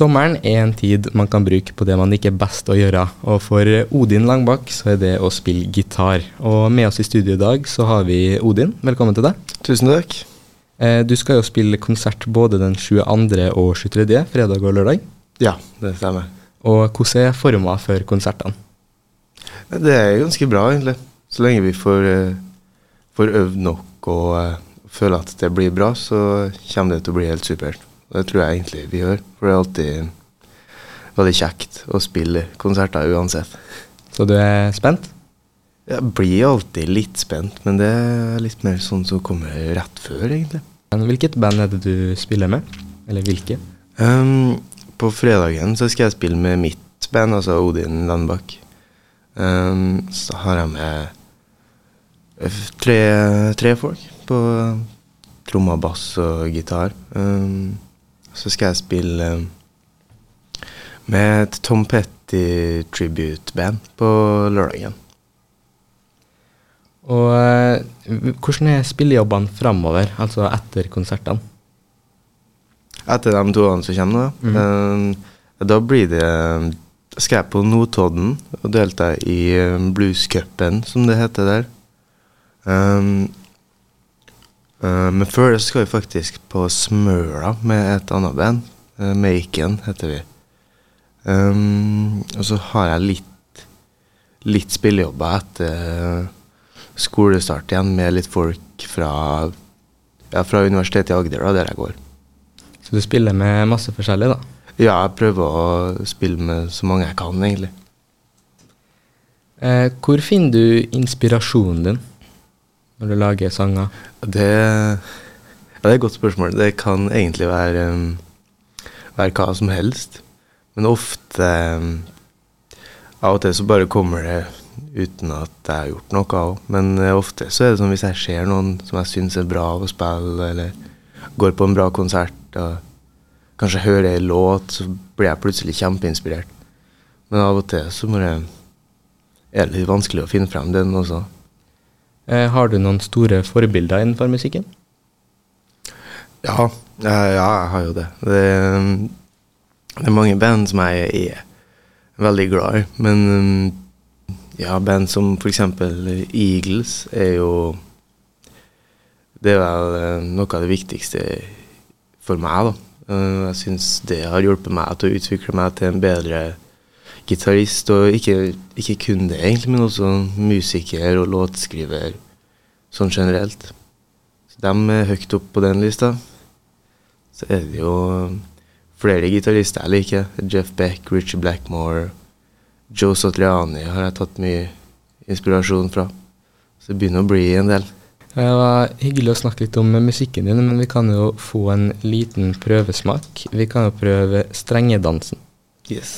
Sommeren er en tid man kan bruke på det man ikke er best å gjøre, og for Odin Langbakk så er det å spille gitar. Og med oss i studio i dag så har vi Odin, velkommen til deg. Tusen takk. Eh, du skal jo spille konsert både den 22. og 23., fredag og lørdag. Ja, det stemmer. Og hvordan er forma for konsertene? Det er ganske bra, egentlig. Så lenge vi får, eh, får øvd nok og uh, føler at det blir bra, så kommer det til å bli helt supert. Det tror jeg egentlig vi gjør. For det er alltid veldig kjekt å spille konserter uansett. Så du er spent? Jeg blir alltid litt spent, men det er litt mer sånn som kommer rett før, egentlig. Men hvilket band er det du spiller med? Eller hvilke? Um, på fredagen så skal jeg spille med mitt band, altså Odin Landbakk. Um, så har jeg med tre, tre folk på trommer, bass og gitar. Um, så skal jeg spille med et Tom Petty tribute-band på lørdagen. Og eh, hvordan er spillejobbene framover, altså etter konsertene? Etter de to som kommer, da. Mm. Uh, da blir det skal jeg på Notodden og delta i bluescupen, som det heter der. Um, Uh, men før det skal vi faktisk på Smøla med et annet band. Uh, Maken heter vi. Um, og så har jeg litt, litt spillejobber etter skolestart igjen, med litt folk fra, ja, fra Universitetet i Agder, da, der jeg går. Så du spiller med masse forskjellig, da? Ja, jeg prøver å spille med så mange jeg kan, egentlig. Eh, hvor finner du inspirasjonen din? Når du lager sanger? Det, ja, det er et godt spørsmål. Det kan egentlig være, um, være hva som helst. Men ofte um, Av og til så bare kommer det uten at jeg har gjort noe òg. Men uh, ofte så er det sånn hvis jeg ser noen som jeg syns er bra å spille, eller går på en bra konsert og kanskje hører ei låt, så blir jeg plutselig kjempeinspirert. Men av og til så må det, er det litt vanskelig å finne frem den også. Eh, har du noen store forbilder innenfor musikken? Ja, ja, jeg har jo det. det. det. er mange band som jeg er veldig glad i. Men ja, band som f.eks. Eagles er jo Det er vel eh, noe av det viktigste for meg, da. Eh, jeg syns det har hjulpet meg til å utvikle meg til en bedre gitarist, og ikke, ikke, kun det, egentlig, men også musiker og låtskriver sånn generelt. Så de er høyt opp på den lista. Så er det jo flere gitarister jeg liker. Jeff Beck, Richie Blackmore, Joe Satriani har jeg tatt mye inspirasjon fra. Så det begynner å bli en del. Det var hyggelig å snakke litt om musikken din, men vi kan jo få en liten prøvesmak. Vi kan jo prøve strengedansen. Yes.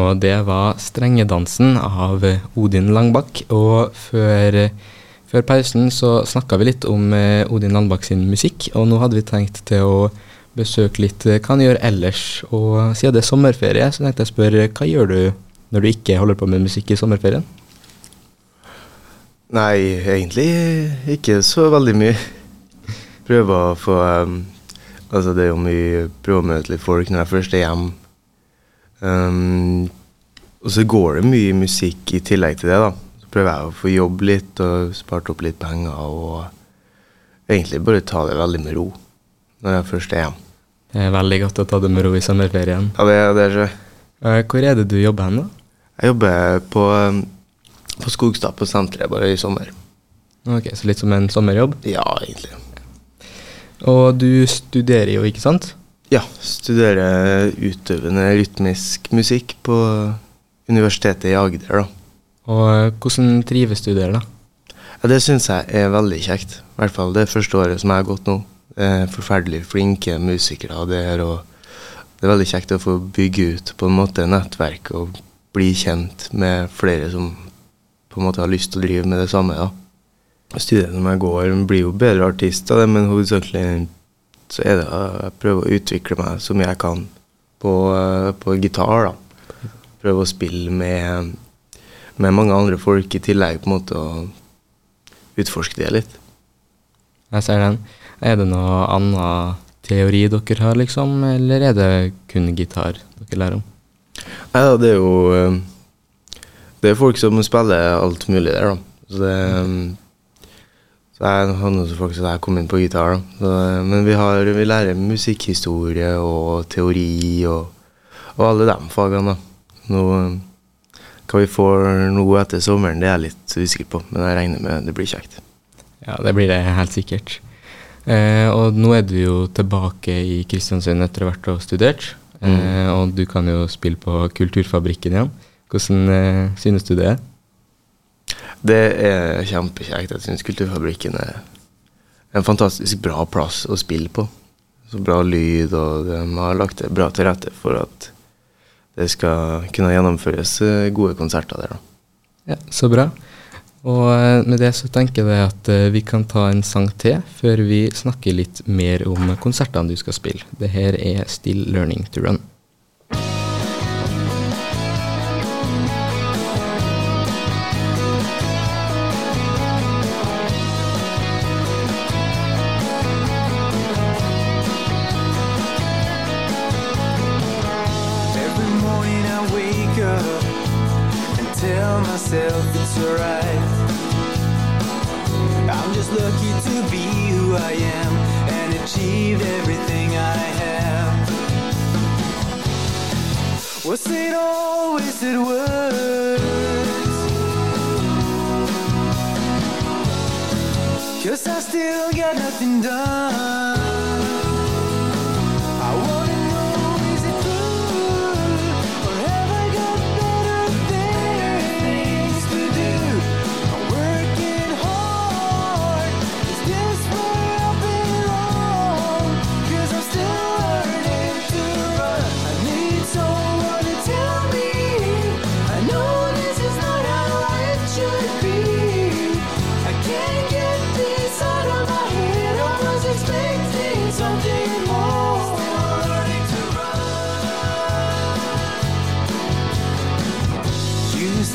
Og det var 'Strengedansen' av Odin Langbakk. Og før, før pausen så snakka vi litt om eh, Odin Langbakk sin musikk, og nå hadde vi tenkt til å besøke litt eh, hva han gjør ellers. Og siden det er sommerferie, så tenkte jeg å spørre hva gjør du når du ikke holder på med musikk i sommerferien? Nei, egentlig ikke så veldig mye. Prøver å få um, Altså, det er jo mye Prøve å møte litt folk når jeg først er hjemme. Um, og så går det mye musikk i tillegg til det, da. Så prøver jeg å få jobb litt og spart opp litt penger og egentlig bare ta det veldig med ro når jeg først er hjemme. Det er veldig godt å ta det med ro i sommerferien. Ja, det, det er så. Eh, Hvor er det du jobber hen, da? Jeg jobber på, um, på Skogstad, på senteret, bare i sommer. Ok, Så litt som en sommerjobb. Ja, egentlig. Og du studerer jo, ikke sant? Ja, studerer utøvende rytmisk musikk på Universitetet i Agder, da. Og eh, hvordan trives du der, da? Ja, det syns jeg er veldig kjekt. I hvert fall det første året som jeg har gått nå. Det er forferdelig flinke musikere der, og det er veldig kjekt å få bygge ut på en måte nettverk og bli kjent med flere som på en måte har lyst til å drive med det samme. da. Studiene jeg går, blir jo bedre artister, men hovedsakelig så er det å prøve å utvikle meg så mye jeg kan på, eh, på gitar. da. Prøve å spille med, med mange andre folk i tillegg, på en måte, og utforske det litt. Jeg ser den. Er det noe annen teori dere har, liksom, eller er det kun gitar dere lærer om? Nei da, det er jo eh, Det er folk som spiller alt mulig der, da. Så det eh, så jeg har noen folk som jeg kom inn på gitar. Så, men vi, har, vi lærer musikkhistorie og teori og, og alle de fagene, da. Nå, hva vi får nå etter sommeren, det er jeg litt usikker på, men jeg regner med det blir kjekt. Ja, det blir det helt sikkert. Eh, og nå er du jo tilbake i Kristiansund etter å ha vært og studert. Eh, og du kan jo spille på Kulturfabrikken igjen. Hvordan eh, synes du det er? Det er kjempekjekt. Jeg syns Kulturfabrikken er en fantastisk bra plass å spille på. Så bra lyd, og de har lagt det bra til rette for at det skal kunne gjennomføres eh, gode konserter der. da. Ja, Så bra. Og eh, med det så tenker jeg at eh, vi kan ta en sang til før vi snakker litt mer om konsertene du skal spille. Det her er Still Learning to Run. I still got nothing done.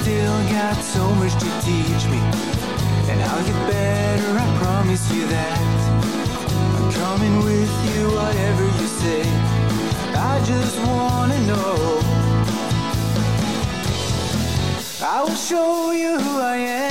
Still got so much to teach me, and I'll get better. I promise you that. I'm coming with you, whatever you say. I just wanna know. I will show you who I am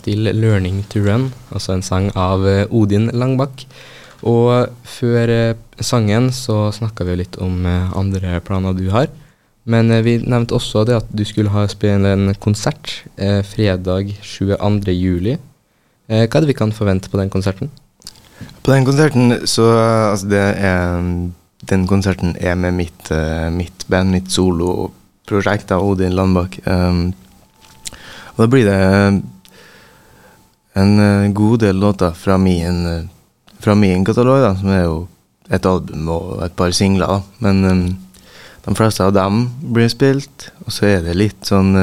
Var 'Still Learning to Run', altså en sang av eh, Odin Langbakk. Og før eh, sangen så snakka vi litt om eh, andre planer du har. Men vi nevnte også det at du skulle ha spille en konsert eh, fredag 22. juli. Eh, hva er det vi kan forvente på den konserten? På den konserten så Altså, det er Den konserten er med mitt, mitt band, mitt soloprosjekt Odin Landbakk. Um, og da blir det en eh, god del låter fra min, eh, fra min katalog, da, som er jo et album og et par singler. da. Men um, de fleste av dem blir spilt, og så er det litt sånn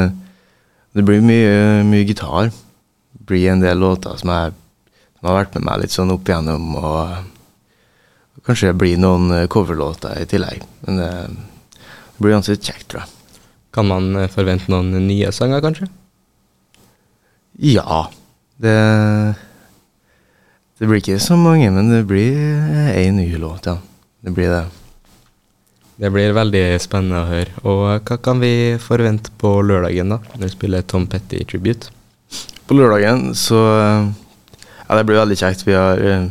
Det blir mye, mye gitar. Det blir en del låter som, jeg, som har vært med meg litt sånn opp igjennom, og kanskje det blir noen coverlåter i tillegg. Men det, det blir ganske kjekt, tror jeg. Kan man forvente noen nye sanger, kanskje? Ja. Det Det blir ikke så mange, men det blir ei ny låt, ja. Det blir det. Det blir veldig spennende å høre. Og hva kan vi forvente på lørdagen, da? Når du spiller Tom Petty Tribute? På lørdagen så eh, Ja, det blir veldig kjekt. Vi har uh,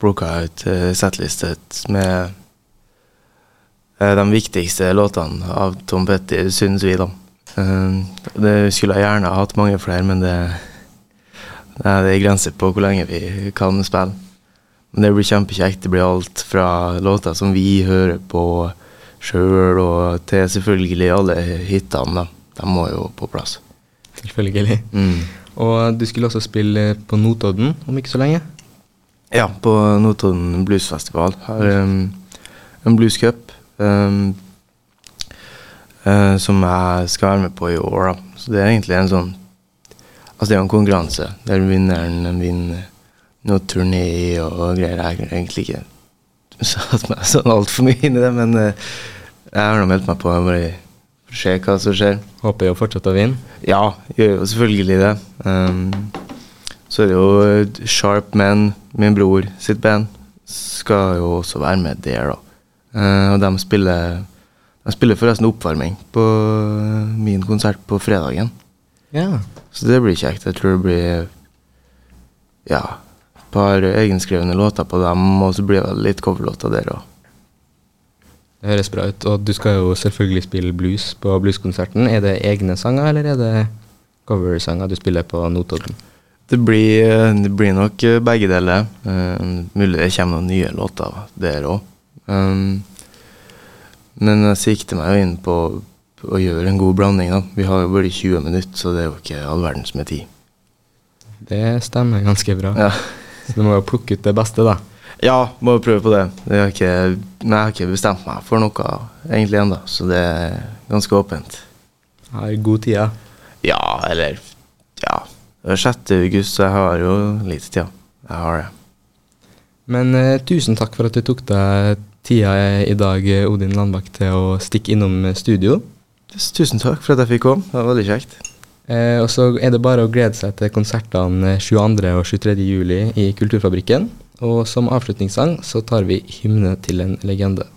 plukka ut settlistet med eh, de viktigste låtene av Tom Petty, syns vi, da. Eh, det skulle jeg gjerne hatt mange flere, men det, det er grenser på hvor lenge vi kan spille. Men det blir kjempekjekt. Det blir alt fra låter som vi hører på sjøl, og til selvfølgelig alle hitene. De må jo på plass. Selvfølgelig. Mm. Og du skulle også spille på Notodden om ikke så lenge. Ja, på Notodden Bluesfestival. Har um, en bluescup um, uh, som jeg skal være med på i år. da. Så det er egentlig en sånn Altså det er jo en konkurranse der vinneren vinner noe turné og greier. Jeg har egentlig ikke satt meg sånn altfor mye inn i det, men eh, jeg har nå meldt meg på. Bare for se hva som skjer. Håper jo fortsatt å vinne. Ja, gjør jo selvfølgelig det. Um, så er det jo Sharp Men, min bror sitt band, skal jo også være med der, da. Uh, og de spiller, de spiller forresten oppvarming på eh, min konsert på fredagen. Ja. Så det blir kjekt. Jeg tror det blir ja, et par egenskrevne låter på dem, og så blir det litt coverlåter der òg. Det høres bra ut. Og du skal jo selvfølgelig spille blues på blueskonserten. Er det egne sanger, eller er det coversanger du spiller på Notodden? Det blir, det blir nok eh, begge deler. Uh, mulig det kommer noen nye låter der òg. Um, men jeg sikter meg jo inn på å gjøre en god blanding. da. Vi har jo bare 20 minutter, så det er jo ikke all verdens med tid. Det stemmer ganske bra. Ja, Så du må jo plukke ut det beste, da. ja må prøve på det. Jeg har ikke, men jeg har ikke bestemt meg for noe egentlig ennå, så det er ganske åpent. Har god tid, ja. Ja, eller Ja. Det er 6. august, så jeg har jo lite tid. Jeg har det. Men eh, tusen takk for at du tok deg tida i dag, Odin Landbakk, til å stikke innom studio. Tusen takk for at jeg fikk komme. Det var veldig kjekt. Eh, og så er det bare å glede seg til konsertene 22. og 23. juli i Kulturfabrikken. Og som avslutningssang så tar vi 'Hymne til en legende'.